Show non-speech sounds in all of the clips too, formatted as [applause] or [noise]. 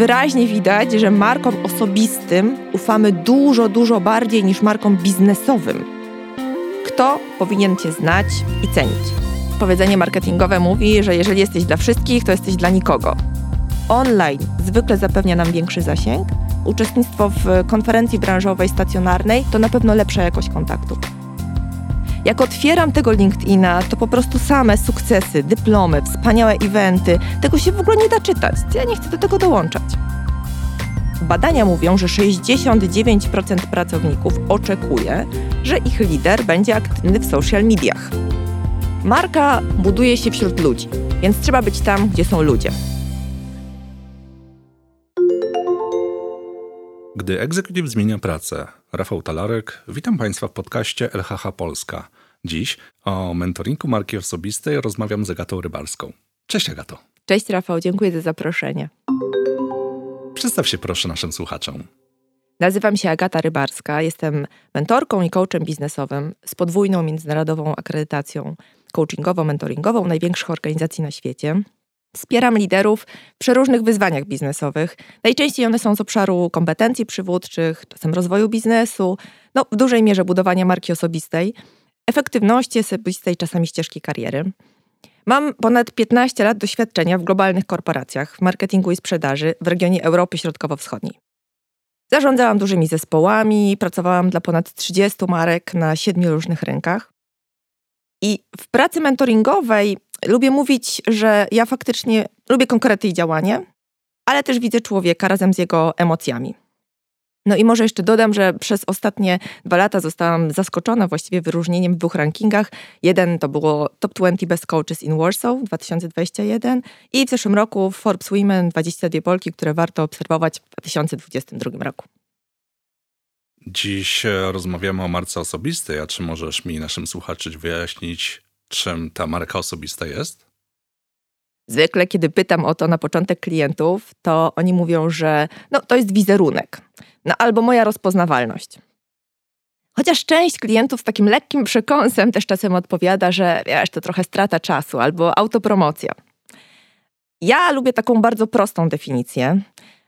wyraźnie widać, że markom osobistym ufamy dużo, dużo bardziej niż markom biznesowym. Kto powinien Cię znać i cenić? Powiedzenie marketingowe mówi, że jeżeli jesteś dla wszystkich, to jesteś dla nikogo. Online zwykle zapewnia nam większy zasięg. Uczestnictwo w konferencji branżowej stacjonarnej to na pewno lepsza jakość kontaktów. Jak otwieram tego LinkedIna, to po prostu same sukcesy, dyplomy, wspaniałe eventy. Tego się w ogóle nie da czytać. Ja nie chcę do tego dołączać. Badania mówią, że 69% pracowników oczekuje, że ich lider będzie aktywny w social mediach. Marka buduje się wśród ludzi, więc trzeba być tam, gdzie są ludzie. Gdy egzekutyw zmienia pracę, Rafał Talarek, witam Państwa w podcaście LHH Polska. Dziś o mentoringu marki osobistej rozmawiam z Agatą Rybarską. Cześć Agato. Cześć Rafał, dziękuję za zaproszenie. Przedstaw się proszę naszym słuchaczom. Nazywam się Agata Rybarska, jestem mentorką i coachem biznesowym z podwójną międzynarodową akredytacją coachingowo-mentoringową największych organizacji na świecie. Wspieram liderów w przeróżnych wyzwaniach biznesowych. Najczęściej one są z obszaru kompetencji przywódczych, czasem rozwoju biznesu, no w dużej mierze budowania marki osobistej, efektywności osobistej, czasami ścieżki kariery. Mam ponad 15 lat doświadczenia w globalnych korporacjach, w marketingu i sprzedaży w regionie Europy Środkowo-Wschodniej. Zarządzałam dużymi zespołami, pracowałam dla ponad 30 marek na siedmiu różnych rynkach. I w pracy mentoringowej lubię mówić, że ja faktycznie lubię konkrety i działanie, ale też widzę człowieka razem z jego emocjami. No i może jeszcze dodam, że przez ostatnie dwa lata zostałam zaskoczona właściwie wyróżnieniem w dwóch rankingach. Jeden to było Top 20 Best Coaches in Warsaw 2021 i w zeszłym roku Forbes Women 22 Polki, które warto obserwować w 2022 roku. Dziś e, rozmawiamy o marce osobistej, a czy możesz mi naszym słuchaczom wyjaśnić, czym ta marka osobista jest? Zwykle, kiedy pytam o to na początek klientów, to oni mówią, że no, to jest wizerunek, no, albo moja rozpoznawalność. Chociaż część klientów z takim lekkim przekąsem też czasem odpowiada, że wiesz, to trochę strata czasu albo autopromocja. Ja lubię taką bardzo prostą definicję,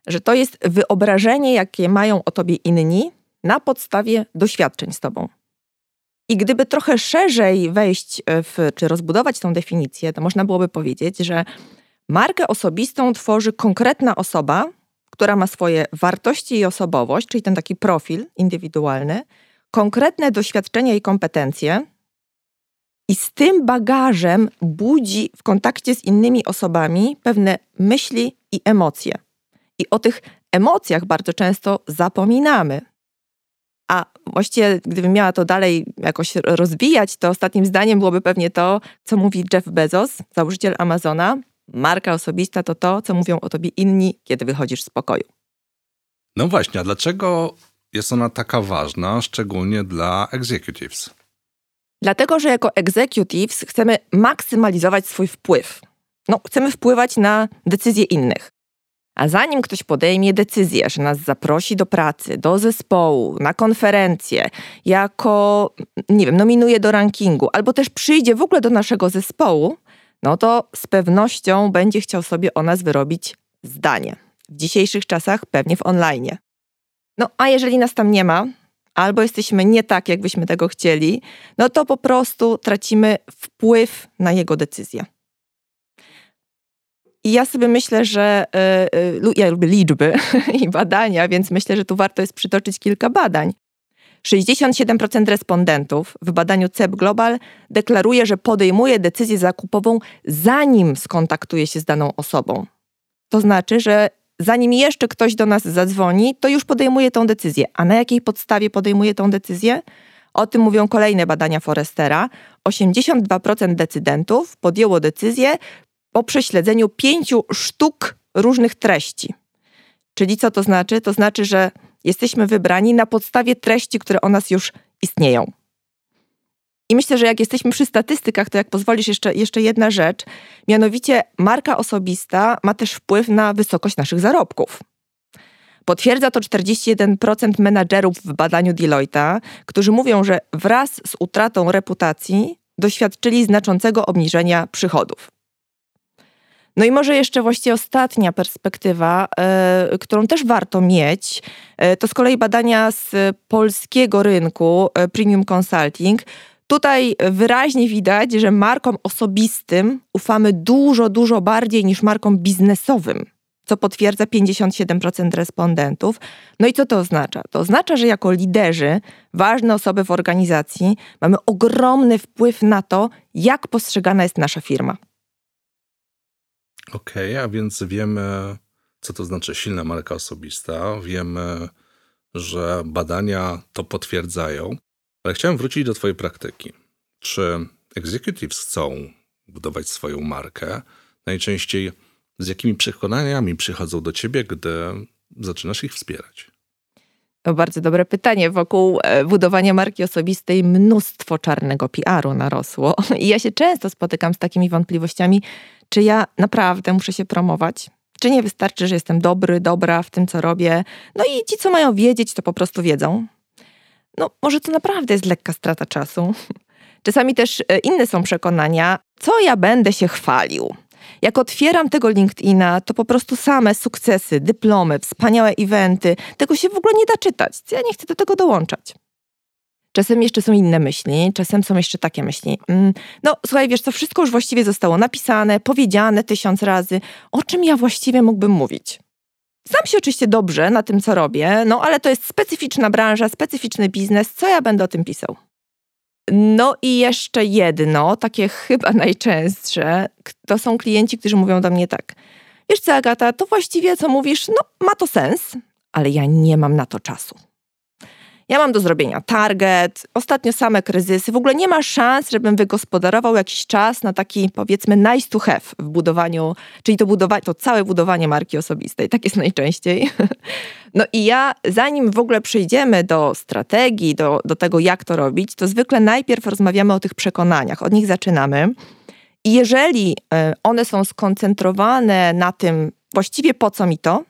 że to jest wyobrażenie, jakie mają o tobie inni na podstawie doświadczeń z tobą. I gdyby trochę szerzej wejść e, w, czy rozbudować tą definicję, to można byłoby powiedzieć, że markę osobistą tworzy konkretna osoba, która ma swoje wartości i osobowość, czyli ten taki profil indywidualny, konkretne doświadczenia i kompetencje, i z tym bagażem budzi w kontakcie z innymi osobami pewne myśli i emocje. I o tych emocjach bardzo często zapominamy. A właściwie, gdybym miała to dalej jakoś rozwijać, to ostatnim zdaniem byłoby pewnie to, co mówi Jeff Bezos, założyciel Amazona. Marka osobista to to, co mówią o tobie inni, kiedy wychodzisz z pokoju. No właśnie, a dlaczego jest ona taka ważna, szczególnie dla executives? Dlatego, że jako executives chcemy maksymalizować swój wpływ. No, chcemy wpływać na decyzje innych. A zanim ktoś podejmie decyzję, że nas zaprosi do pracy, do zespołu, na konferencję, jako, nie wiem, nominuje do rankingu, albo też przyjdzie w ogóle do naszego zespołu, no to z pewnością będzie chciał sobie o nas wyrobić zdanie. W dzisiejszych czasach pewnie w online. No a jeżeli nas tam nie ma, albo jesteśmy nie tak, jakbyśmy tego chcieli, no to po prostu tracimy wpływ na jego decyzję. I ja sobie myślę, że yy, ja lubię liczby [laughs] i badania, więc myślę, że tu warto jest przytoczyć kilka badań. 67% respondentów w badaniu CEP Global deklaruje, że podejmuje decyzję zakupową zanim skontaktuje się z daną osobą. To znaczy, że zanim jeszcze ktoś do nas zadzwoni, to już podejmuje tą decyzję. A na jakiej podstawie podejmuje tą decyzję? O tym mówią kolejne badania Forestera. 82% decydentów podjęło decyzję po prześledzeniu pięciu sztuk różnych treści. Czyli co to znaczy? To znaczy, że jesteśmy wybrani na podstawie treści, które o nas już istnieją. I myślę, że jak jesteśmy przy statystykach, to jak pozwolisz, jeszcze, jeszcze jedna rzecz. Mianowicie marka osobista ma też wpływ na wysokość naszych zarobków. Potwierdza to 41% menadżerów w badaniu Deloitte'a, którzy mówią, że wraz z utratą reputacji doświadczyli znaczącego obniżenia przychodów. No i może jeszcze właściwie ostatnia perspektywa, y, którą też warto mieć, y, to z kolei badania z polskiego rynku y, Premium Consulting. Tutaj wyraźnie widać, że markom osobistym ufamy dużo, dużo bardziej niż markom biznesowym co potwierdza 57% respondentów. No i co to oznacza? To oznacza, że jako liderzy, ważne osoby w organizacji, mamy ogromny wpływ na to, jak postrzegana jest nasza firma. Okej, okay, a więc wiemy, co to znaczy silna marka osobista. Wiemy, że badania to potwierdzają. Ale chciałem wrócić do Twojej praktyki. Czy executives chcą budować swoją markę? Najczęściej z jakimi przekonaniami przychodzą do ciebie, gdy zaczynasz ich wspierać? To bardzo dobre pytanie. Wokół e, budowania marki osobistej mnóstwo czarnego PR-u narosło. [laughs] I ja się często spotykam z takimi wątpliwościami, czy ja naprawdę muszę się promować, czy nie wystarczy, że jestem dobry, dobra w tym, co robię. No i ci, co mają wiedzieć, to po prostu wiedzą. No, może to naprawdę jest lekka strata czasu. [laughs] Czasami też e, inne są przekonania, co ja będę się chwalił. Jak otwieram tego LinkedIna, to po prostu same sukcesy, dyplomy, wspaniałe eventy, tego się w ogóle nie da czytać. Ja nie chcę do tego dołączać. Czasem jeszcze są inne myśli, czasem są jeszcze takie myśli. Mm, no, słuchaj, wiesz, to wszystko już właściwie zostało napisane, powiedziane tysiąc razy. O czym ja właściwie mógłbym mówić? Znam się oczywiście dobrze na tym, co robię, no ale to jest specyficzna branża, specyficzny biznes. Co ja będę o tym pisał? No i jeszcze jedno, takie chyba najczęstsze, to są klienci, którzy mówią do mnie tak. Wiesz co, Agata, to właściwie co mówisz, no ma to sens, ale ja nie mam na to czasu. Ja mam do zrobienia target, ostatnio same kryzysy. W ogóle nie ma szans, żebym wygospodarował jakiś czas na taki powiedzmy nice to have w budowaniu, czyli to, budowanie, to całe budowanie marki osobistej. Tak jest najczęściej. [laughs] No i ja, zanim w ogóle przejdziemy do strategii, do, do tego, jak to robić, to zwykle najpierw rozmawiamy o tych przekonaniach, od nich zaczynamy. I jeżeli e, one są skoncentrowane na tym, właściwie po co mi to,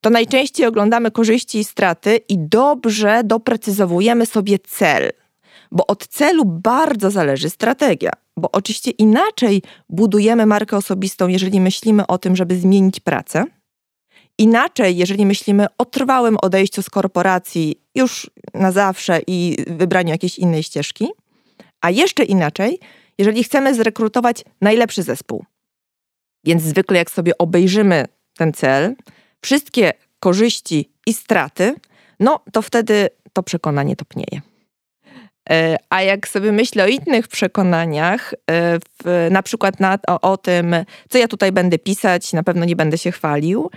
to najczęściej oglądamy korzyści i straty i dobrze doprecyzowujemy sobie cel, bo od celu bardzo zależy strategia. Bo oczywiście inaczej budujemy markę osobistą, jeżeli myślimy o tym, żeby zmienić pracę. Inaczej, jeżeli myślimy o trwałym odejściu z korporacji już na zawsze i wybraniu jakiejś innej ścieżki. A jeszcze inaczej, jeżeli chcemy zrekrutować najlepszy zespół. Więc zwykle, jak sobie obejrzymy ten cel, wszystkie korzyści i straty, no to wtedy to przekonanie topnieje. E, a jak sobie myślę o innych przekonaniach, e, w, na przykład na, o, o, tym, co ja tutaj będę pisać, na pewno nie będę się chwalił,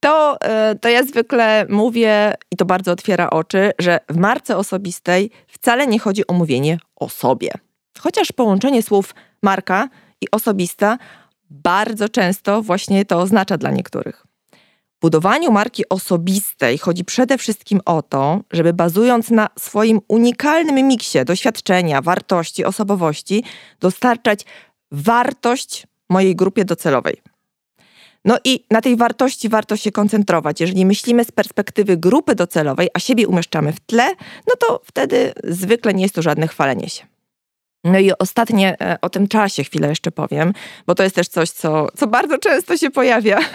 to, e, to ja zwykle mówię, i to bardzo otwiera oczy, że w marce osobistej wcale nie chodzi o mówienie o sobie. Chociaż połączenie słów marka i osobista bardzo często właśnie to oznacza dla niektórych budowaniu marki osobistej chodzi przede wszystkim o to, żeby bazując na swoim unikalnym miksie doświadczenia, wartości, osobowości, dostarczać wartość mojej grupie docelowej. No i na tej wartości warto się koncentrować. Jeżeli myślimy z perspektywy grupy docelowej, a siebie umieszczamy w tle, no to wtedy zwykle nie jest to żadne chwalenie się. No i ostatnie e, o tym czasie chwilę jeszcze powiem, bo to jest też coś, co, co bardzo często się pojawia. [laughs]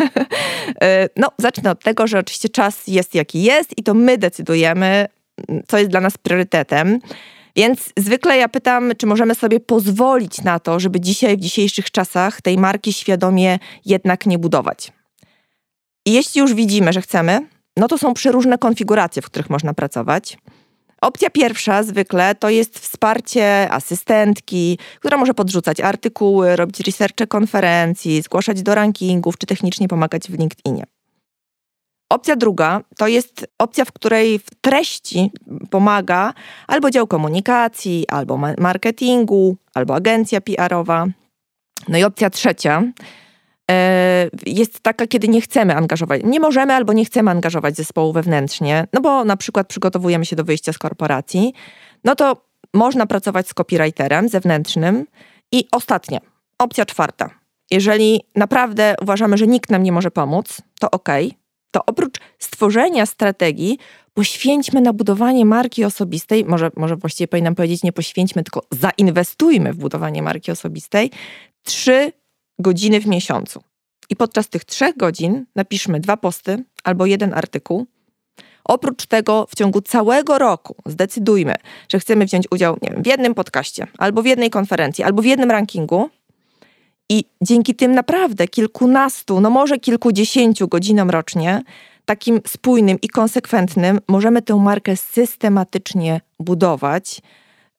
E, no, zacznę od tego, że oczywiście czas jest jaki jest i to my decydujemy, co jest dla nas priorytetem. Więc zwykle ja pytam, czy możemy sobie pozwolić na to, żeby dzisiaj, w dzisiejszych czasach, tej marki świadomie jednak nie budować. I jeśli już widzimy, że chcemy, no to są przeróżne konfiguracje, w których można pracować. Opcja pierwsza zwykle to jest wsparcie asystentki, która może podrzucać artykuły, robić researche konferencji, zgłaszać do rankingów czy technicznie pomagać w LinkedInie. Opcja druga to jest opcja, w której w treści pomaga albo dział komunikacji, albo marketingu, albo agencja PR-owa. No i opcja trzecia jest taka, kiedy nie chcemy angażować, nie możemy albo nie chcemy angażować zespołu wewnętrznie, no bo na przykład przygotowujemy się do wyjścia z korporacji, no to można pracować z copywriterem zewnętrznym. I ostatnia, opcja czwarta. Jeżeli naprawdę uważamy, że nikt nam nie może pomóc, to ok, to oprócz stworzenia strategii, poświęćmy na budowanie marki osobistej, może, może właściwie powinnam powiedzieć, nie poświęćmy, tylko zainwestujmy w budowanie marki osobistej, trzy godziny w miesiącu. I podczas tych trzech godzin napiszmy dwa posty albo jeden artykuł. Oprócz tego w ciągu całego roku zdecydujmy, że chcemy wziąć udział nie wiem, w jednym podcaście, albo w jednej konferencji, albo w jednym rankingu. I dzięki tym naprawdę kilkunastu, no może kilkudziesięciu godzinom rocznie, takim spójnym i konsekwentnym, możemy tę markę systematycznie budować.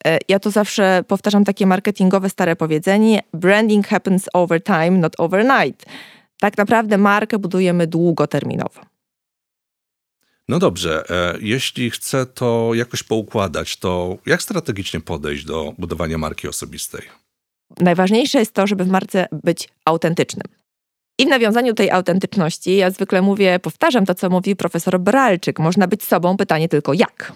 E, ja to zawsze powtarzam takie marketingowe stare powiedzenie: branding happens over time, not overnight. Tak naprawdę markę budujemy długoterminowo. No dobrze, e, jeśli chcę to jakoś poukładać, to jak strategicznie podejść do budowania marki osobistej? Najważniejsze jest to, żeby w marce być autentycznym. I w nawiązaniu tej autentyczności ja zwykle mówię, powtarzam to, co mówi profesor Bralczyk. Można być sobą, pytanie tylko jak.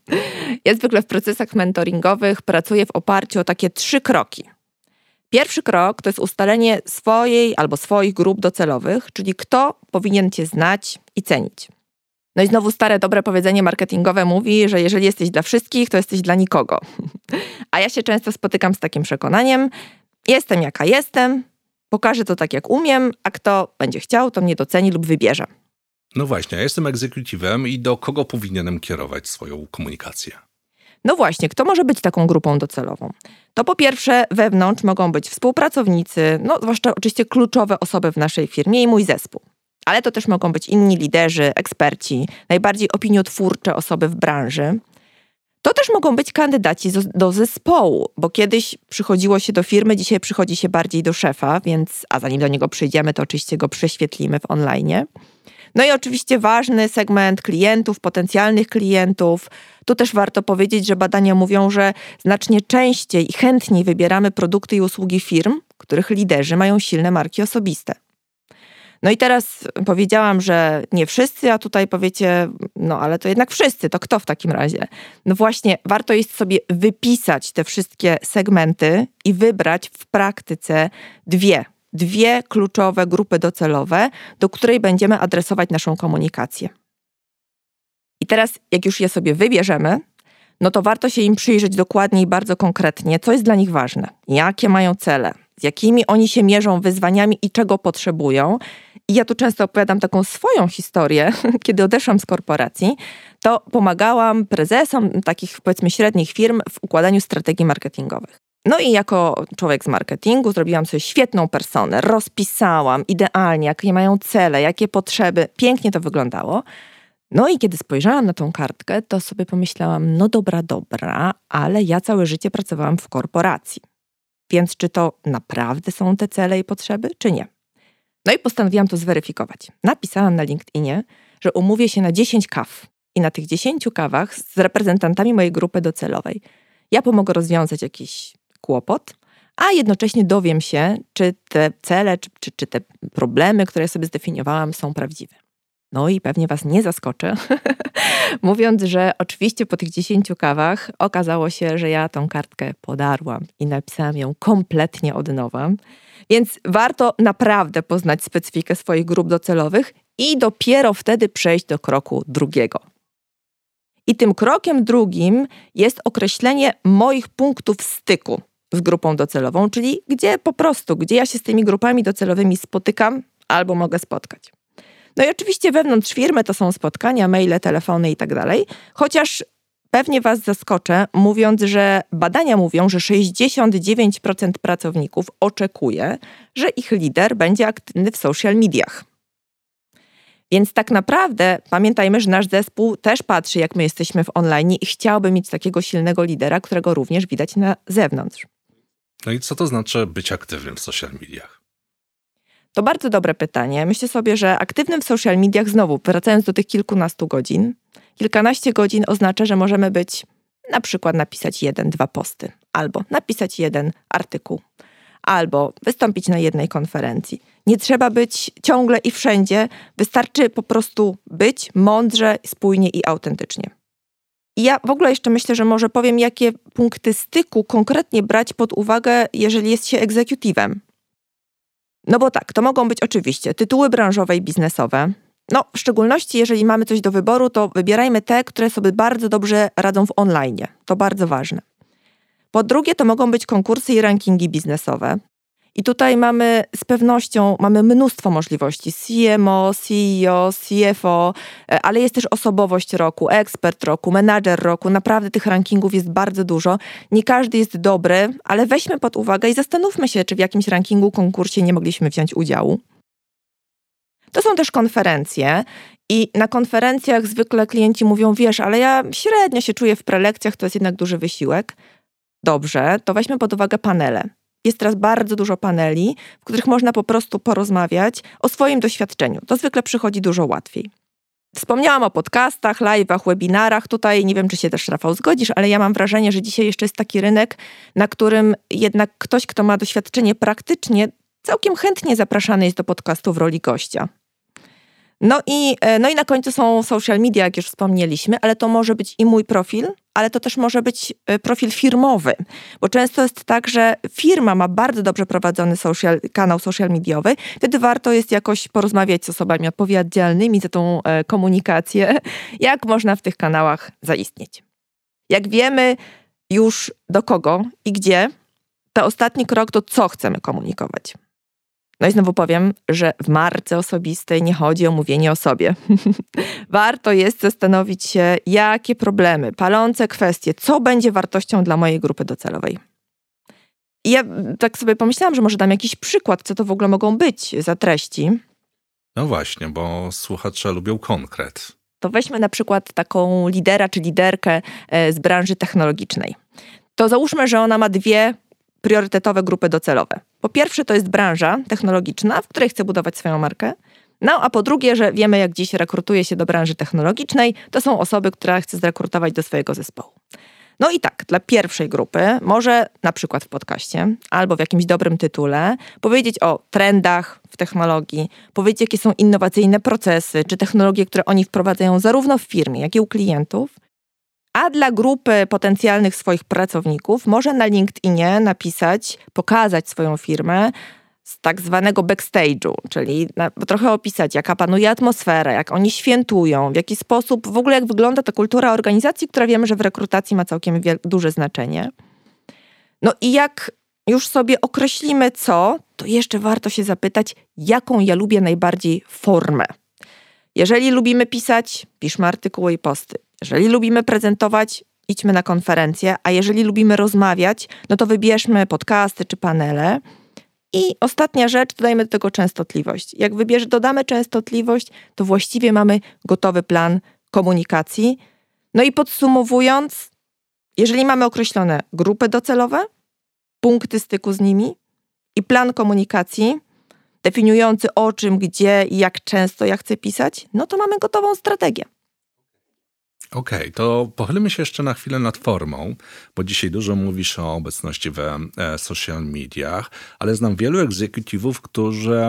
[laughs] ja zwykle w procesach mentoringowych pracuję w oparciu o takie trzy kroki. Pierwszy krok to jest ustalenie swojej albo swoich grup docelowych, czyli kto powinien cię znać i cenić. No i znowu stare, dobre powiedzenie marketingowe mówi, że jeżeli jesteś dla wszystkich, to jesteś dla nikogo. [laughs] A ja się często spotykam z takim przekonaniem: jestem jaka jestem, pokażę to tak jak umiem, a kto będzie chciał, to mnie doceni lub wybierze. No właśnie, ja jestem egzekutywem i do kogo powinienem kierować swoją komunikację? No właśnie, kto może być taką grupą docelową? To po pierwsze, wewnątrz mogą być współpracownicy, no zwłaszcza oczywiście kluczowe osoby w naszej firmie i mój zespół. Ale to też mogą być inni liderzy, eksperci, najbardziej opiniotwórcze osoby w branży. To też mogą być kandydaci do zespołu, bo kiedyś przychodziło się do firmy, dzisiaj przychodzi się bardziej do szefa, więc, a zanim do niego przyjdziemy, to oczywiście go prześwietlimy w online. No i oczywiście ważny segment klientów, potencjalnych klientów. Tu też warto powiedzieć, że badania mówią, że znacznie częściej i chętniej wybieramy produkty i usługi firm, których liderzy mają silne marki osobiste. No i teraz powiedziałam, że nie wszyscy, a tutaj powiecie, no ale to jednak wszyscy, to kto w takim razie? No właśnie, warto jest sobie wypisać te wszystkie segmenty i wybrać w praktyce dwie, dwie kluczowe grupy docelowe, do której będziemy adresować naszą komunikację. I teraz, jak już je sobie wybierzemy, no to warto się im przyjrzeć dokładnie i bardzo konkretnie, co jest dla nich ważne, jakie mają cele, z jakimi oni się mierzą wyzwaniami i czego potrzebują. I ja tu często opowiadam taką swoją historię, [laughs] kiedy odeszłam z korporacji, to pomagałam prezesom takich powiedzmy średnich firm w układaniu strategii marketingowych. No i jako człowiek z marketingu zrobiłam sobie świetną personę, rozpisałam idealnie, jakie mają cele, jakie potrzeby. Pięknie to wyglądało. No i kiedy spojrzałam na tą kartkę, to sobie pomyślałam, no dobra, dobra, ale ja całe życie pracowałam w korporacji. Więc czy to naprawdę są te cele i potrzeby, czy nie? No i postanowiłam to zweryfikować. Napisałam na LinkedInie, że umówię się na 10 kaw i na tych 10 kawach z reprezentantami mojej grupy docelowej ja pomogę rozwiązać jakiś kłopot, a jednocześnie dowiem się, czy te cele, czy, czy, czy te problemy, które sobie zdefiniowałam, są prawdziwe. No i pewnie Was nie zaskoczę, [laughs] mówiąc, że oczywiście po tych 10 kawach okazało się, że ja tą kartkę podarłam i napisałam ją kompletnie od nowa. Więc warto naprawdę poznać specyfikę swoich grup docelowych i dopiero wtedy przejść do kroku drugiego. I tym krokiem drugim jest określenie moich punktów styku z grupą docelową, czyli gdzie po prostu, gdzie ja się z tymi grupami docelowymi spotykam albo mogę spotkać. No i oczywiście wewnątrz firmy to są spotkania, maile, telefony i tak dalej, chociaż pewnie Was zaskoczę, mówiąc, że badania mówią, że 69% pracowników oczekuje, że ich lider będzie aktywny w social mediach. Więc tak naprawdę pamiętajmy, że nasz zespół też patrzy, jak my jesteśmy w online i chciałby mieć takiego silnego lidera, którego również widać na zewnątrz. No i co to znaczy być aktywnym w social mediach? To bardzo dobre pytanie. Myślę sobie, że aktywnym w social mediach, znowu wracając do tych kilkunastu godzin, kilkanaście godzin oznacza, że możemy być na przykład napisać jeden, dwa posty, albo napisać jeden artykuł, albo wystąpić na jednej konferencji. Nie trzeba być ciągle i wszędzie, wystarczy po prostu być mądrze, spójnie i autentycznie. I ja w ogóle jeszcze myślę, że może powiem, jakie punkty styku konkretnie brać pod uwagę, jeżeli jest się egzekutywem. No bo tak, to mogą być oczywiście tytuły branżowe i biznesowe. No, w szczególności jeżeli mamy coś do wyboru, to wybierajmy te, które sobie bardzo dobrze radzą w online. To bardzo ważne. Po drugie, to mogą być konkursy i rankingi biznesowe. I tutaj mamy z pewnością mamy mnóstwo możliwości. CMO, CEO, CFO, e, ale jest też osobowość roku, ekspert roku, menadżer roku. Naprawdę tych rankingów jest bardzo dużo. Nie każdy jest dobry, ale weźmy pod uwagę i zastanówmy się, czy w jakimś rankingu, konkursie nie mogliśmy wziąć udziału. To są też konferencje i na konferencjach zwykle klienci mówią, wiesz, ale ja średnio się czuję w prelekcjach, to jest jednak duży wysiłek. Dobrze, to weźmy pod uwagę panele. Jest teraz bardzo dużo paneli, w których można po prostu porozmawiać o swoim doświadczeniu. To zwykle przychodzi dużo łatwiej. Wspomniałam o podcastach, live'ach, webinarach. Tutaj nie wiem, czy się też, Rafał, zgodzisz, ale ja mam wrażenie, że dzisiaj jeszcze jest taki rynek, na którym jednak ktoś, kto ma doświadczenie praktycznie, całkiem chętnie zapraszany jest do podcastu w roli gościa. No i, e, no i na końcu są social media, jak już wspomnieliśmy, ale to może być i mój profil, ale to też może być e, profil firmowy, bo często jest tak, że firma ma bardzo dobrze prowadzony social, kanał social mediowy, wtedy warto jest jakoś porozmawiać z osobami odpowiedzialnymi za tą e, komunikację, [laughs] jak można w tych kanałach zaistnieć. Jak wiemy już do kogo i gdzie, to ostatni krok to co chcemy komunikować. No i znowu powiem, że w marce osobistej nie chodzi o mówienie o sobie. [laughs] Warto jest zastanowić się, jakie problemy, palące kwestie, co będzie wartością dla mojej grupy docelowej. I ja tak sobie pomyślałam, że może dam jakiś przykład, co to w ogóle mogą być za treści. No właśnie, bo słuchacze lubią konkret. To weźmy na przykład taką lidera czy liderkę e, z branży technologicznej. To załóżmy, że ona ma dwie priorytetowe grupy docelowe. Po pierwsze, to jest branża technologiczna, w której chcę budować swoją markę. No, a po drugie, że wiemy, jak dziś rekrutuje się do branży technologicznej, to są osoby, które chcę zrekrutować do swojego zespołu. No i tak, dla pierwszej grupy może na przykład w podcaście albo w jakimś dobrym tytule powiedzieć o trendach w technologii, powiedzieć, jakie są innowacyjne procesy czy technologie, które oni wprowadzają zarówno w firmie, jak i u klientów, a dla grupy potencjalnych swoich pracowników może na LinkedInie napisać, pokazać swoją firmę z tak zwanego backstage'u, czyli na, trochę opisać, jaka panuje atmosfera, jak oni świętują, w jaki sposób, w ogóle jak wygląda ta kultura organizacji, która wiemy, że w rekrutacji ma całkiem duże znaczenie. No i jak już sobie określimy co, to jeszcze warto się zapytać, jaką ja lubię najbardziej formę. Jeżeli lubimy pisać, piszmy artykuły i posty. Jeżeli lubimy prezentować, idźmy na konferencję, a jeżeli lubimy rozmawiać, no to wybierzmy podcasty czy panele. I ostatnia rzecz, dodajmy do tego częstotliwość. Jak wybierz, dodamy częstotliwość, to właściwie mamy gotowy plan komunikacji. No i podsumowując, jeżeli mamy określone grupy docelowe, punkty styku z nimi i plan komunikacji, definiujący o czym, gdzie i jak często ja chcę pisać, no to mamy gotową strategię. Okej, okay, to pochylmy się jeszcze na chwilę nad formą, bo dzisiaj dużo mówisz o obecności w e, social mediach, ale znam wielu egzekutywów, którzy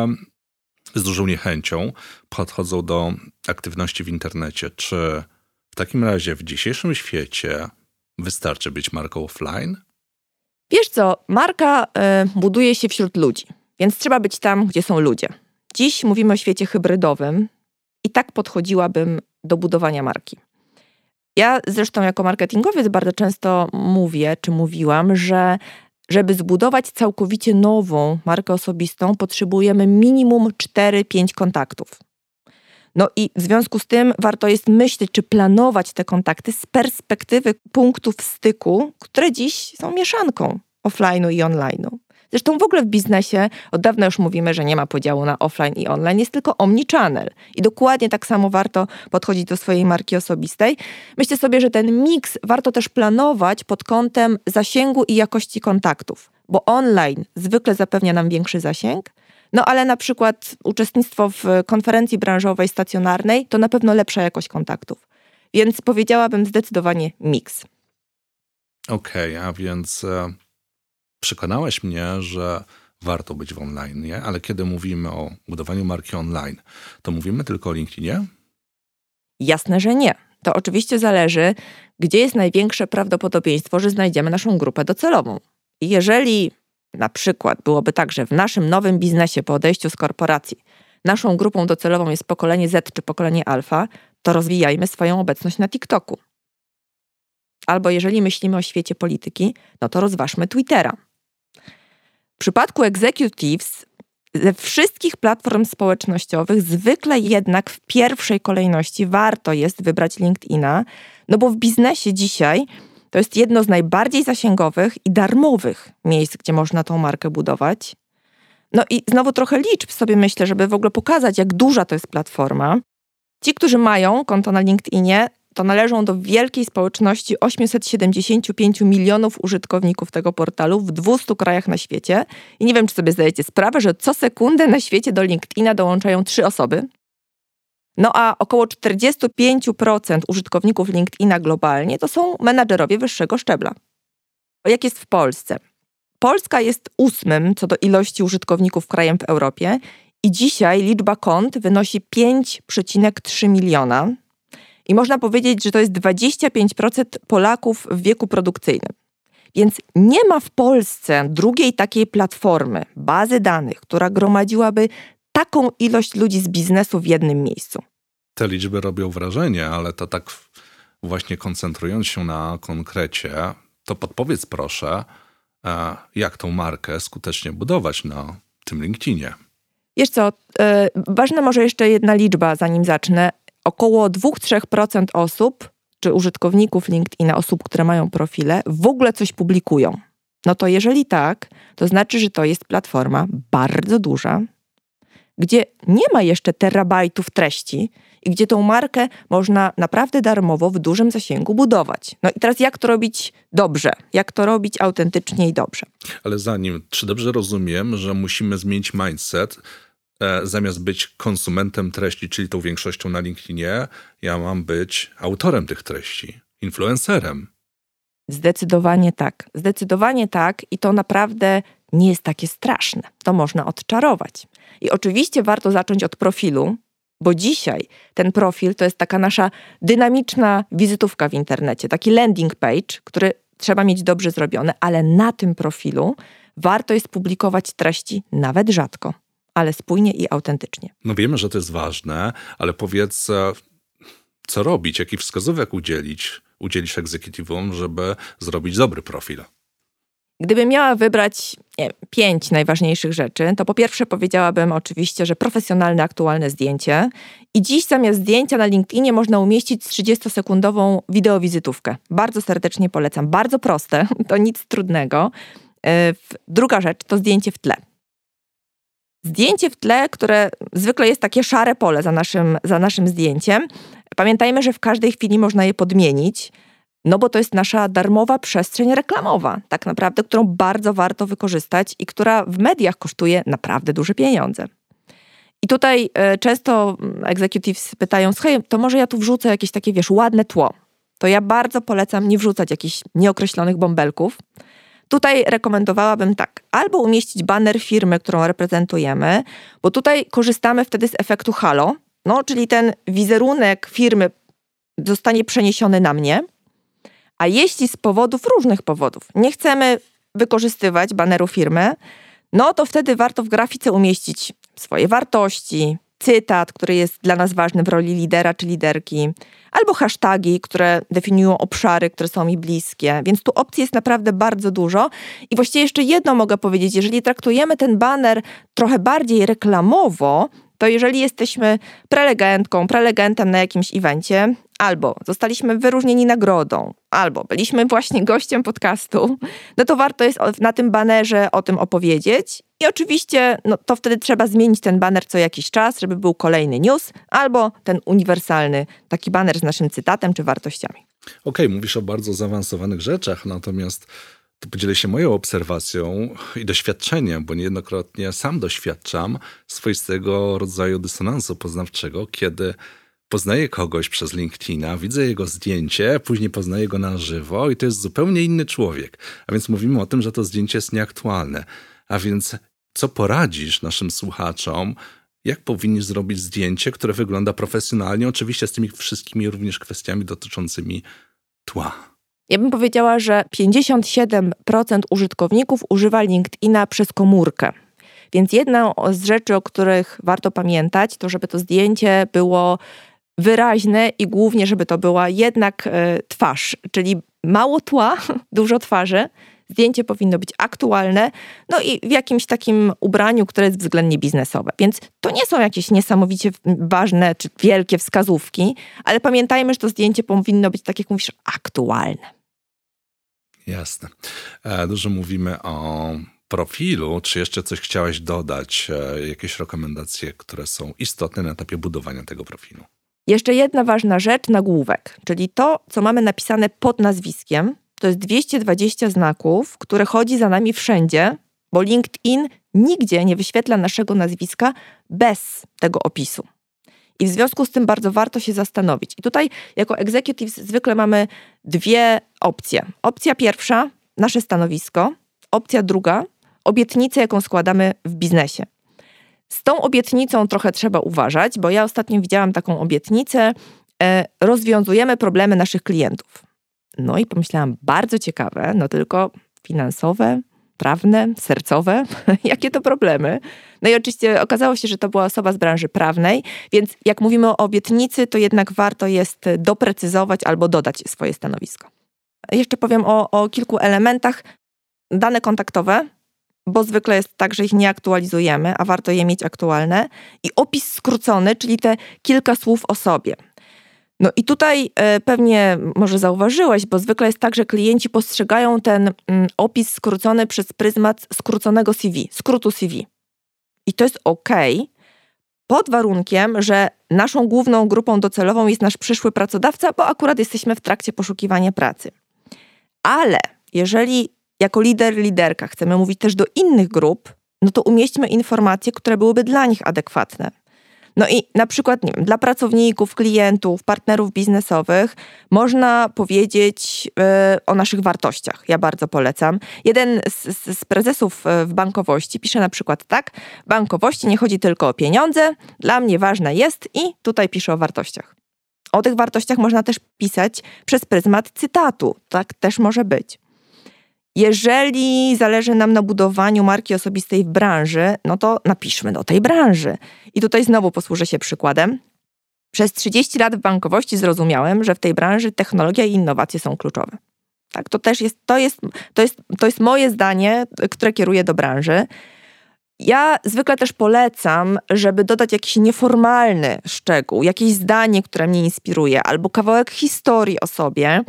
z dużą niechęcią podchodzą do aktywności w internecie. Czy w takim razie w dzisiejszym świecie wystarczy być marką offline? Wiesz co, marka y, buduje się wśród ludzi, więc trzeba być tam, gdzie są ludzie. Dziś mówimy o świecie hybrydowym i tak podchodziłabym do budowania marki. Ja zresztą jako marketingowiec bardzo często mówię, czy mówiłam, że żeby zbudować całkowicie nową markę osobistą, potrzebujemy minimum 4-5 kontaktów. No i w związku z tym warto jest myśleć, czy planować te kontakty z perspektywy punktów styku, które dziś są mieszanką offline'u i online'u. Zresztą w ogóle w biznesie od dawna już mówimy, że nie ma podziału na offline i online, jest tylko omnichannel. I dokładnie tak samo warto podchodzić do swojej marki osobistej. Myślę sobie, że ten miks warto też planować pod kątem zasięgu i jakości kontaktów, bo online zwykle zapewnia nam większy zasięg, no ale na przykład uczestnictwo w konferencji branżowej stacjonarnej to na pewno lepsza jakość kontaktów. Więc powiedziałabym zdecydowanie miks. Okej, okay, a więc e, przekonałeś mnie, że warto być w online, nie? ale kiedy mówimy o budowaniu marki online, to mówimy tylko o LinkedInie? Jasne, że nie. To oczywiście zależy, gdzie jest największe prawdopodobieństwo, że znajdziemy naszą grupę docelową. Jeżeli na przykład byłoby tak, że w naszym nowym biznesie po odejściu z korporacji naszą grupą docelową jest pokolenie Z czy pokolenie Alfa, to rozwijajmy swoją obecność na TikToku. Albo jeżeli myślimy o świecie polityki, no to rozważmy Twittera przypadku executives ze wszystkich platform społecznościowych zwykle jednak w pierwszej kolejności warto jest wybrać LinkedIna, no bo w biznesie dzisiaj to jest jedno z najbardziej zasięgowych i darmowych miejsc, gdzie można tą markę budować. No i znowu trochę liczb sobie myślę, żeby w ogóle pokazać, jak duża to jest platforma. Ci, którzy mają konto na LinkedInie, to należą do wielkiej społeczności 875 milionów użytkowników tego portalu w 200 krajach na świecie. I nie wiem, czy sobie zdajecie sprawę, że co sekundę na świecie do LinkedIna dołączają trzy osoby. No a około 45% użytkowników LinkedIna globalnie to są menadżerowie wyższego szczebla. Jak jest w Polsce? Polska jest ósmym co do ilości użytkowników krajem w Europie i dzisiaj liczba kont wynosi 5,3 miliona. I można powiedzieć, że to jest 25% Polaków w wieku produkcyjnym. Więc nie ma w Polsce drugiej takiej platformy, bazy danych, która gromadziłaby taką ilość ludzi z biznesu w jednym miejscu. Te liczby robią wrażenie, ale to tak właśnie koncentrując się na konkrecie, to podpowiedz proszę, e, jak tą markę skutecznie budować na tym LinkedInie. Wiesz co, yy, ważna może jeszcze jedna liczba, zanim zacznę. Około 2-3% osób, czy użytkowników LinkedIna, osób, które mają profile, w ogóle coś publikują. No to jeżeli tak, to znaczy, że to jest platforma bardzo duża, gdzie nie ma jeszcze terabajtów treści i gdzie tą markę można naprawdę darmowo w dużym zasięgu budować. No i teraz jak to robić dobrze? Jak to robić autentycznie i dobrze? Ale zanim, czy dobrze rozumiem, że musimy zmienić mindset, zamiast być konsumentem treści, czyli tą większością na LinkedInie, ja mam być autorem tych treści, influencerem. Zdecydowanie tak. Zdecydowanie tak i to naprawdę nie jest takie straszne. To można odczarować. I oczywiście warto zacząć od profilu, bo dzisiaj ten profil to jest taka nasza dynamiczna wizytówka w internecie, taki landing page, który trzeba mieć dobrze zrobiony, ale na tym profilu warto jest publikować treści nawet rzadko, ale spójnie i autentycznie. No wiemy, że to jest ważne, ale powiedz, e, co robić, jakich wskazówek udzielić, udzielić egzekutywom, żeby zrobić dobry profil? Gdybym miała wybrać nie, pięć najważniejszych rzeczy, to po pierwsze powiedziałabym oczywiście, że profesjonalne, aktualne zdjęcie. I dziś zamiast zdjęcia na LinkedInie można umieścić 30-sekundową wideowizytówkę. Bardzo serdecznie polecam. Bardzo proste, [laughs] to nic trudnego. E, druga rzecz to zdjęcie w tle. Zdjęcie w tle, które zwykle jest takie szare pole za naszym, za naszym zdjęciem. Pamiętajmy, że w każdej chwili można je podmienić. No bo to jest nasza darmowa przestrzeń reklamowa, tak naprawdę, którą bardzo warto wykorzystać i która w mediach kosztuje naprawdę duże pieniądze. I tutaj y, często mm, executives pytają, hej, to może ja tu wrzucę jakieś takie, wiesz, ładne tło. To ja bardzo polecam nie wrzucać jakichś nieokreślonych bąbelków. Tutaj rekomendowałabym tak, albo umieścić banner firmy, którą reprezentujemy, bo tutaj korzystamy wtedy z efektu halo, no, czyli ten wizerunek firmy zostanie przeniesiony na mnie, a jeśli z powodów, różnych powodów, nie chcemy wykorzystywać baneru firmy, no to wtedy warto w grafice umieścić swoje wartości, cytat, który jest dla nas ważny w roli lidera czy liderki, albo hasztagi, które definiują obszary, które są mi bliskie. Więc tu opcji jest naprawdę bardzo dużo. I właściwie jeszcze jedno mogę powiedzieć, jeżeli traktujemy ten baner trochę bardziej reklamowo, to jeżeli jesteśmy prelegentką, prelegentem na jakimś evencie, albo zostaliśmy wyróżnieni nagrodą, albo byliśmy właśnie [laughs] gościem podcastu, no to warto jest na tym banerze o tym opowiedzieć. I oczywiście no to wtedy trzeba zmienić ten baner co jakiś czas, żeby był kolejny news, albo ten uniwersalny taki baner z naszym cytatem czy wartościami. Okej, okay, mówisz o bardzo zaawansowanych rzeczach, natomiast to podzielę się moją obserwacją i doświadczeniem, bo niejednokrotnie sam doświadczam swoistego rodzaju dysonansu poznawczego, kiedy poznaję kogoś przez LinkedIna, widzę jego zdjęcie, później poznaję go na żywo i to jest zupełnie inny człowiek. A więc mówimy o tym, że to zdjęcie jest nieaktualne. A więc co poradzisz naszym słuchaczom, jak powinni zrobić zdjęcie, które wygląda profesjonalnie, oczywiście z tymi wszystkimi również kwestiami dotyczącymi tła? Ja bym powiedziała, że 57% użytkowników używa LinkedIna przez komórkę. Więc jedna z rzeczy, o których warto pamiętać, to żeby to zdjęcie było wyraźne i głównie, żeby to była jednak e, twarz, czyli mało tła, [laughs] dużo twarzy, Zdjęcie powinno być aktualne, no i w jakimś takim ubraniu, które jest względnie biznesowe. Więc to nie są jakieś niesamowicie ważne czy wielkie wskazówki, ale pamiętajmy, że to zdjęcie powinno być, tak jak mówisz, aktualne. Jasne. E, dużo mówimy o profilu. Czy jeszcze coś chciałeś dodać? E, jakieś rekomendacje, które są istotne na etapie budowania tego profilu? Jeszcze jedna ważna rzecz, nagłówek, czyli to, co mamy napisane pod nazwiskiem, to jest 220 znaków, które chodzi za nami wszędzie, bo LinkedIn nigdzie nie wyświetla naszego nazwiska bez tego opisu. I w związku z tym bardzo warto się zastanowić. I tutaj jako executives zwykle mamy dwie opcje. Opcja pierwsza, nasze stanowisko. Opcja druga, obietnicę, jaką składamy w biznesie. Z tą obietnicą trochę trzeba uważać, bo ja ostatnio widziałam taką obietnicę, e, rozwiązujemy problemy naszych klientów. No i pomyślałam, bardzo ciekawe, no tylko finansowe, prawne, sercowe, [laughs] jakie to problemy. No i oczywiście okazało się, że to była osoba z branży prawnej, więc jak mówimy o obietnicy, to jednak warto jest doprecyzować albo dodać swoje stanowisko. Jeszcze powiem o, o kilku elementach. Dane kontaktowe, bo zwykle jest tak, że ich nie aktualizujemy, a warto je mieć aktualne. I opis skrócony, czyli te kilka słów o sobie. No i tutaj e, pewnie może zauważyłeś, bo zwykle jest tak, że klienci postrzegają ten mm, opis skrócony przez pryzmat skróconego CV, skrótu CV. I to jest ok, pod warunkiem, że naszą główną grupą docelową jest nasz przyszły pracodawca, bo akurat jesteśmy w trakcie poszukiwania pracy. Ale jeżeli jako lider, liderka chcemy mówić też do innych grup, no to umieśćmy informacje, które byłyby dla nich adekwatne. No i na przykład nie wiem, dla pracowników, klientów, partnerów biznesowych można powiedzieć y, o naszych wartościach. Ja bardzo polecam. Jeden z, z, prezesów e, w bankowości pisze na przykład tak: bankowości nie chodzi tylko o pieniądze, dla mnie ważne jest i tutaj pisze o wartościach. O tych wartościach można też pisać przez pryzmat cytatu. Tak też może być. Jeżeli zależy nam na budowaniu marki osobistej w branży, no to napiszmy do tej branży. I tutaj znowu posłużę się przykładem. Przez 30 lat w bankowości zrozumiałem, że w tej branży technologia i innowacje są kluczowe. Tak, to też jest, to jest, to jest, to jest moje zdanie, które kieruję do branży. Ja zwykle też polecam, żeby dodać jakiś nieformalny szczegół, jakieś zdanie, które mnie inspiruje, albo kawałek historii o sobie,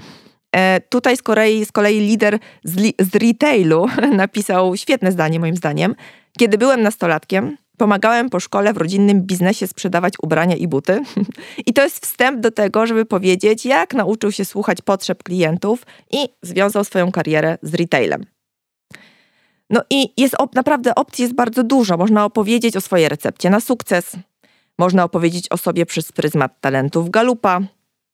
tutaj z kolei, z kolei lider z, li, z retailu [laughs] napisał świetne zdanie, moim zdaniem. Kiedy byłem nastolatkiem, pomagałem po szkole w rodzinnym biznesie sprzedawać ubrania i buty. [laughs] I to jest wstęp do tego, żeby powiedzieć, jak nauczył się słuchać potrzeb klientów i związał swoją karierę z retailem. No i jest op naprawdę opcji jest bardzo dużo. Można opowiedzieć o swojej recepcie na sukces. Można opowiedzieć o sobie przez pryzmat talentów Galupa.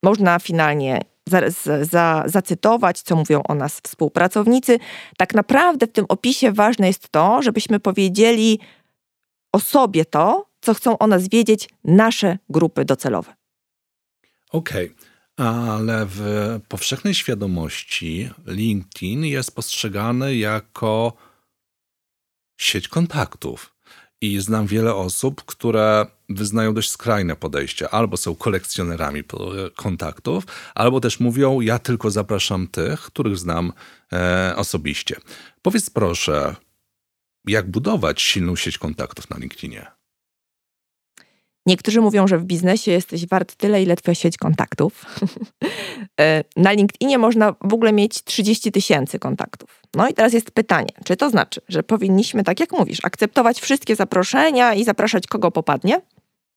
Można finalnie za, za, zacytować, co mówią o nas współpracownicy. Tak naprawdę w tym opisie ważne jest to, żebyśmy powiedzieli o sobie to, co chcą o nas wiedzieć nasze grupy docelowe. Okej. Okay ale w powszechnej świadomości LinkedIn jest postrzegany jako sieć kontaktów. I znam wiele osób, które wyznają dość skrajne podejście. Albo są kolekcjonerami kontaktów, albo też mówią: Ja tylko zapraszam tych, których znam e, osobiście. Powiedz proszę, jak budować silną sieć kontaktów na LinkedInie? Niektórzy mówią, że w biznesie jesteś wart tyle, ile twoja sieć kontaktów. [laughs] E, na LinkedInie można w ogóle mieć 30 tysięcy kontaktów. No i teraz jest pytanie, czy to znaczy, że powinniśmy, tak jak mówisz, akceptować wszystkie zaproszenia i zapraszać kogo popadnie?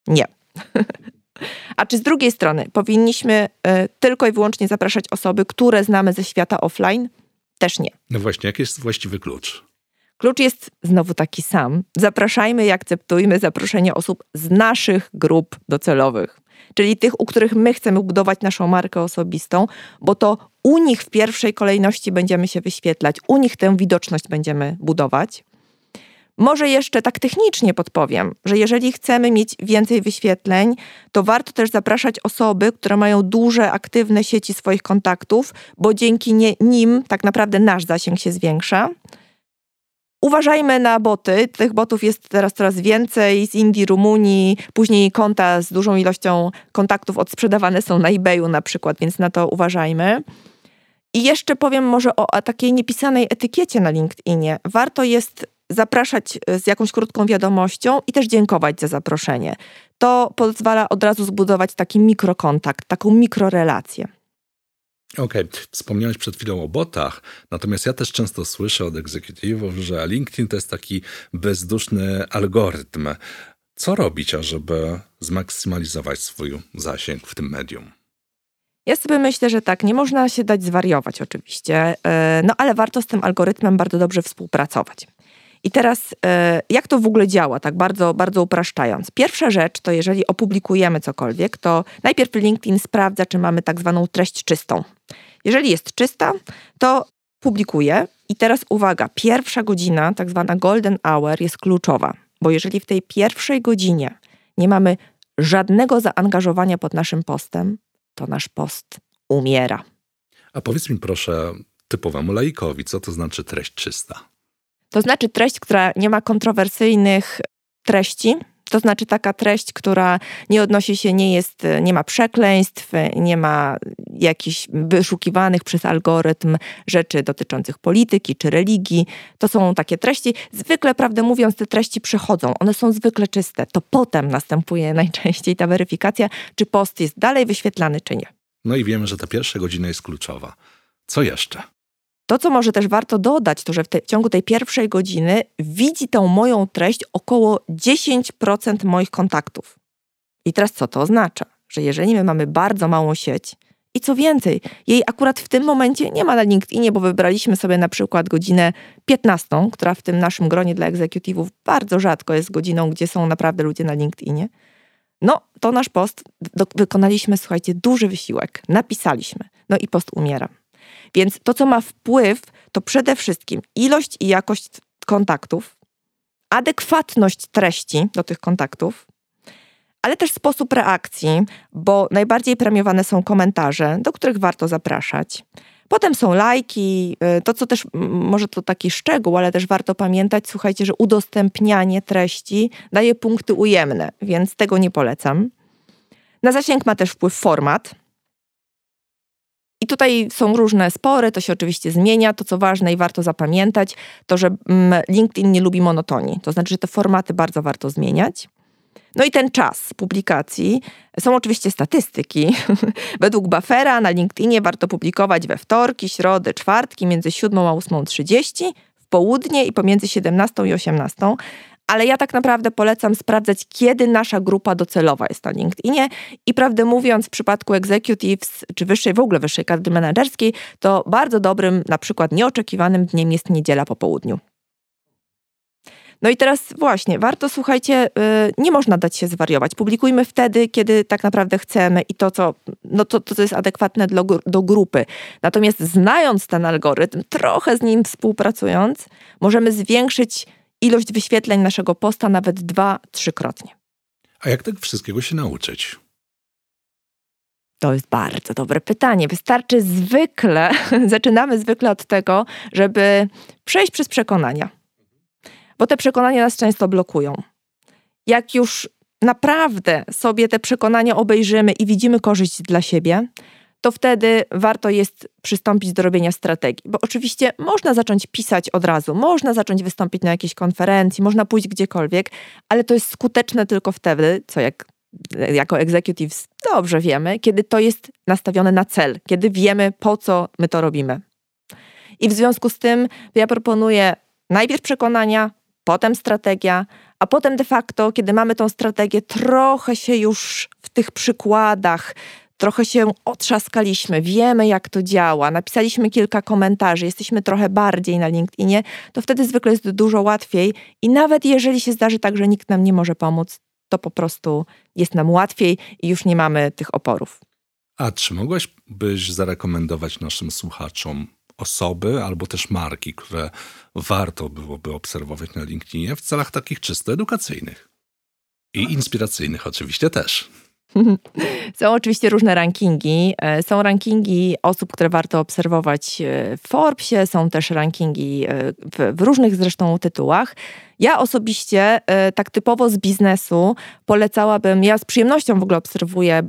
Nie. [laughs] A czy z drugiej strony powinniśmy y, tylko i wyłącznie zapraszać osoby, które znamy ze świata offline? Też nie. No właśnie, jaki jest właściwy klucz? Klucz jest znowu taki sam. Zapraszajmy i akceptujmy zaproszenie osób z naszych grup docelowych, czyli tych, u których my chcemy budować naszą markę osobistą, bo to u nich w pierwszej kolejności będziemy się wyświetlać, u nich tę widoczność będziemy budować. Może jeszcze tak technicznie podpowiem, że jeżeli chcemy mieć więcej wyświetleń, to warto też zapraszać osoby, które mają duże, aktywne sieci swoich kontaktów, bo dzięki nie, nim tak naprawdę nasz zasięg się zwiększa. Uważajmy na boty. Tych botów jest teraz coraz więcej z Indii, Rumunii, później konta z dużą ilością kontaktów odsprzedawane są na eBayu na przykład, więc na to uważajmy. I jeszcze powiem może o takiej niepisanej etykiecie na LinkedInie. Warto jest zapraszać e, z jakąś krótką wiadomością i też dziękować za zaproszenie. To pozwala od razu zbudować taki mikrokontakt, taką mikrorelację. Okej, okay. wspomniałeś przed chwilą o botach, natomiast ja też często słyszę od egzekutywów, że LinkedIn to jest taki bezduszny algorytm. Co robić, ażeby zmaksymalizować swój zasięg w tym medium? Ja sobie myślę, że tak, nie można się dać zwariować oczywiście, e, no ale warto z tym algorytmem bardzo dobrze współpracować. I teraz, e, jak to w ogóle działa, tak bardzo, bardzo upraszczając? Pierwsza rzecz to, jeżeli opublikujemy cokolwiek, to najpierw LinkedIn sprawdza, czy mamy tak zwaną treść czystą. Jeżeli jest czysta, to publikuje. I teraz uwaga, pierwsza godzina, tak zwana golden hour, jest kluczowa, bo jeżeli w tej pierwszej godzinie nie mamy żadnego zaangażowania pod naszym postem, to nasz post umiera. A powiedz mi proszę, typowemu laikowi, co to znaczy treść czysta? To znaczy treść, która nie ma kontrowersyjnych treści, to znaczy taka treść, która nie odnosi się, nie jest, nie ma przekleństw, nie ma jakichś wyszukiwanych przez algorytm rzeczy dotyczących polityki czy religii. To są takie treści. Zwykle, prawdę mówiąc, te treści przychodzą. One są zwykle czyste. To potem następuje najczęściej ta weryfikacja, czy post jest dalej wyświetlany, czy nie. No i wiemy, że ta pierwsza godzina jest kluczowa. Co jeszcze? To, co może też warto dodać, to że w, te, w ciągu tej pierwszej godziny widzi tą moją treść około 10% moich kontaktów. I teraz co to oznacza? Że jeżeli my mamy bardzo małą sieć, i co więcej, jej akurat w tym momencie nie ma na LinkedInie, bo wybraliśmy sobie na przykład godzinę 15, która w tym naszym gronie dla egzekutywów bardzo rzadko jest godziną, gdzie są naprawdę ludzie na LinkedInie. No, to nasz post, do, wykonaliśmy, słuchajcie, duży wysiłek, napisaliśmy, no i post umiera. Więc to, co ma wpływ, to przede wszystkim ilość i jakość kontaktów, adekwatność treści do tych kontaktów, ale też sposób reakcji, bo najbardziej premiowane są komentarze, do których warto zapraszać. Potem są lajki, y, to co też może to taki szczegół, ale też warto pamiętać, słuchajcie, że udostępnianie treści daje punkty ujemne, więc tego nie polecam. Na zasięg ma też wpływ format. I tutaj są różne spory, to się oczywiście zmienia. To, co ważne i warto zapamiętać, to że mm, LinkedIn nie lubi monotonii. To znaczy, że te formaty bardzo warto zmieniać. No i ten czas publikacji. Są oczywiście statystyki. [laughs] Według Buffera na LinkedInie warto publikować we wtorki, środy, czwartki między 7 a 8.30, w południe i pomiędzy 17 i 18 ale ja tak naprawdę polecam sprawdzać, kiedy nasza grupa docelowa jest na LinkedInie i prawdę mówiąc, w przypadku executives czy wyższej, w ogóle wyższej kadry menedżerskiej, to bardzo dobrym, na przykład nieoczekiwanym dniem jest niedziela po południu. No i teraz właśnie, warto, słuchajcie, y, nie można dać się zwariować. Publikujmy wtedy, kiedy tak naprawdę chcemy i to, co, no to, to co jest adekwatne do, do grupy. Natomiast znając ten algorytm, trochę z nim współpracując, możemy zwiększyć ilość wyświetleń naszego posta nawet dwa, trzykrotnie. A jak tego wszystkiego się nauczyć? To jest bardzo dobre pytanie. Wystarczy zwykle, [laughs] zaczynamy zwykle od tego, żeby przejść przez przekonania, bo te przekonania nas często blokują. Jak już naprawdę sobie te przekonania obejrzymy i widzimy korzyść dla siebie, to wtedy warto jest przystąpić do robienia strategii. Bo oczywiście można zacząć pisać od razu, można zacząć wystąpić na jakiejś konferencji, można pójść gdziekolwiek, ale to jest skuteczne tylko wtedy, co jak jako executives dobrze wiemy, kiedy to jest nastawione na cel, kiedy wiemy, po co my to robimy. I w związku z tym ja proponuję najpierw przekonania, potem strategia, a potem de facto, kiedy mamy tą strategię, trochę się już w tych przykładach trochę się otrzaskaliśmy, wiemy jak to działa, napisaliśmy kilka komentarzy, jesteśmy trochę bardziej na LinkedInie, to wtedy zwykle jest dużo łatwiej i nawet jeżeli się zdarzy tak, że nikt nam nie może pomóc, to po prostu jest nam łatwiej i już nie mamy tych oporów. A czy mogłabyś zarekomendować naszym słuchaczom osoby albo też marki, które warto byłoby obserwować na LinkedInie w celach takich czysto edukacyjnych i inspiracyjnych oczywiście też? [laughs] Są oczywiście różne rankingi. E, są rankingi osób, które warto obserwować e, w Forbesie, są też rankingi e, w, w różnych zresztą tytułach. Ja osobiście, tak typowo z biznesu, polecałabym, ja z przyjemnością w ogóle obserwuję,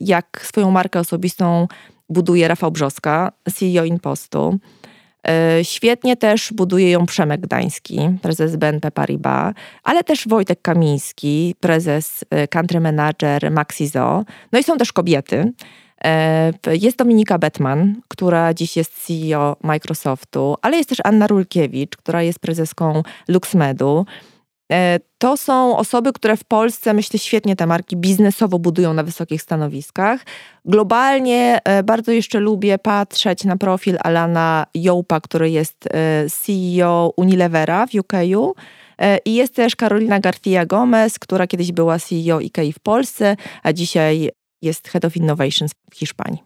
jak swoją markę osobistą buduje Rafał Brzoska, CEO Inpostu. E, świetnie też buduje ją Przemek Gdański, prezes BNP Paribas, ale też Wojtek Kamiński, prezes e, country manager Maxizo. No i są też kobiety. E, jest Dominika Betman, która dziś jest CEO Microsoftu, ale jest też Anna Rulkiewicz, która jest prezeską LuxMedu. To są osoby, które w Polsce, myślę, świetnie te marki biznesowo budują na wysokich stanowiskach. Globalnie e, bardzo jeszcze lubię patrzeć na profil Alana Jołpa, który jest e, CEO Unilevera w UK. E, I jest też Karolina García Gomez, która kiedyś była CEO IKEA w Polsce, a dzisiaj jest Head of Innovations w Hiszpanii.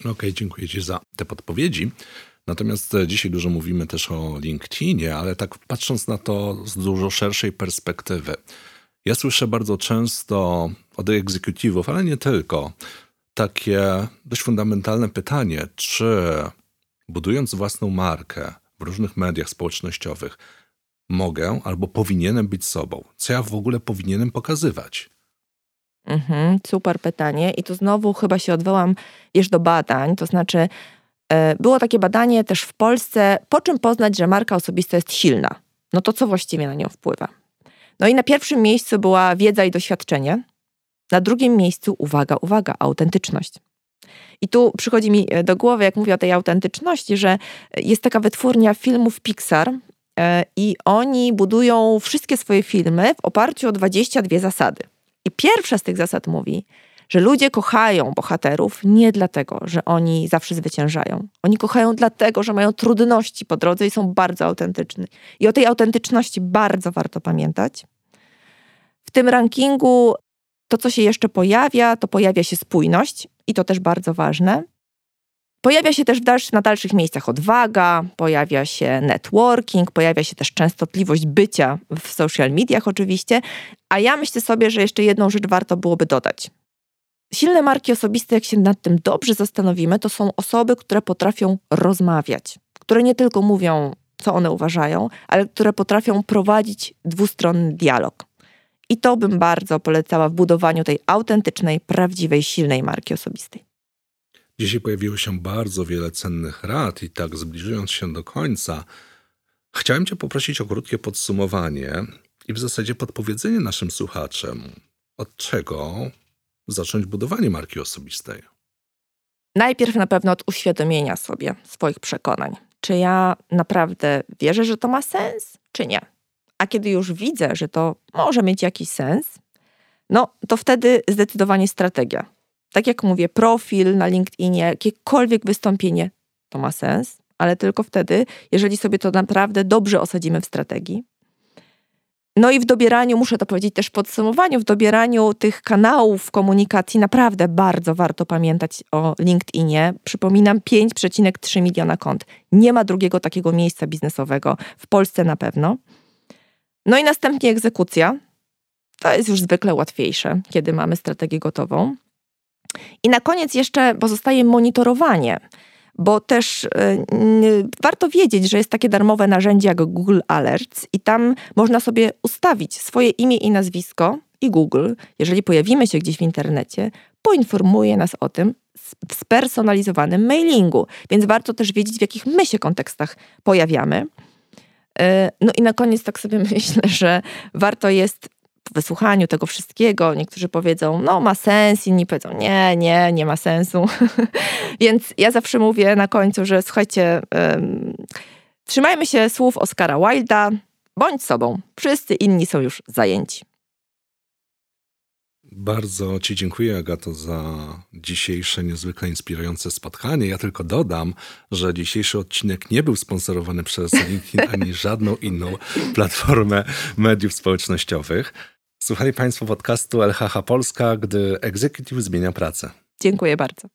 Okej, okay, dziękuję Ci za te podpowiedzi. Natomiast e, dzisiaj dużo mówimy też o LinkedInie, ale tak patrząc na to z dużo szerszej perspektywy. Ja słyszę bardzo często od egzekutywów, ale nie tylko, takie dość fundamentalne pytanie, czy budując własną markę w różnych mediach społecznościowych, mogę albo powinienem być sobą? Co ja w ogóle powinienem pokazywać? Mhm, super pytanie. I tu znowu chyba się odwołam jeszcze do badań, to znaczy było takie badanie też w Polsce, po czym poznać, że marka osobista jest silna. No to co właściwie na nią wpływa? No i na pierwszym miejscu była wiedza i doświadczenie. Na drugim miejscu, uwaga, uwaga, autentyczność. I tu przychodzi mi e, do głowy, jak mówię o tej autentyczności, że jest taka wytwórnia filmów Pixar e, i oni budują wszystkie swoje filmy w oparciu o 22 zasady. I pierwsza z tych zasad mówi, że ludzie kochają bohaterów nie dlatego, że oni zawsze zwyciężają. Oni kochają dlatego, że mają trudności po drodze i są bardzo autentyczni. I o tej autentyczności bardzo warto pamiętać. W tym rankingu to, co się jeszcze pojawia, to pojawia się spójność i to też bardzo ważne. Pojawia się też dalszy, na dalszych miejscach odwaga, pojawia się networking, pojawia się też częstotliwość bycia w social mediach oczywiście, a ja myślę sobie, że jeszcze jedną rzecz warto byłoby dodać. Silne marki osobiste, jak się nad tym dobrze zastanowimy, to są osoby, które potrafią rozmawiać, które nie tylko mówią, co one uważają, ale które potrafią prowadzić dwustronny dialog. I to bym bardzo polecała w budowaniu tej autentycznej, prawdziwej, silnej marki osobistej. Dzisiaj pojawiło się bardzo wiele cennych rad, i tak zbliżając się do końca, chciałem Cię poprosić o krótkie podsumowanie i w zasadzie podpowiedzenie naszym słuchaczom, od czego zacząć budowanie marki osobistej? Najpierw na pewno od uświadomienia sobie swoich przekonań. Czy ja naprawdę wierzę, że to ma sens, czy nie? A kiedy już widzę, że to może mieć jakiś sens, no to wtedy zdecydowanie strategia. Tak jak mówię, profil na LinkedInie, jakiekolwiek wystąpienie, to ma sens, ale tylko wtedy, jeżeli sobie to naprawdę dobrze osadzimy w strategii. No i w dobieraniu, muszę to powiedzieć też w podsumowaniu, w dobieraniu tych kanałów komunikacji naprawdę bardzo warto pamiętać o LinkedInie. Przypominam, 5,3 miliona kont. Nie ma drugiego takiego miejsca biznesowego, w Polsce na pewno. No i następnie egzekucja. To jest już zwykle łatwiejsze, kiedy mamy strategię gotową. I na koniec jeszcze pozostaje monitorowanie bo też y, warto wiedzieć, że jest takie darmowe narzędzie jak Google Alerts i tam można sobie ustawić swoje imię i nazwisko i Google, jeżeli pojawimy się gdzieś w internecie, poinformuje nas o tym w spersonalizowanym mailingu. Więc warto też wiedzieć, w jakich my się kontekstach pojawiamy. Y, no i na koniec tak sobie [laughs] myślę, że warto jest wysłuchaniu tego wszystkiego niektórzy powiedzą, no ma sens, inni powiedzą, nie, nie, nie ma sensu. [laughs] Więc ja zawsze mówię na końcu, że słuchajcie, trzymajmy się słów Oscara Wilda, bądź sobą, wszyscy inni są już zajęci. Bardzo Ci dziękuję, Agato, za dzisiejsze niezwykle inspirujące spotkanie. Ja tylko dodam, że dzisiejszy odcinek nie był sponsorowany przez LinkedIn ani żadną inną [laughs] platformę mediów społecznościowych. Słuchali Państwo podcastu LHH Polska, gdy executive zmienia pracę. Dziękuję bardzo.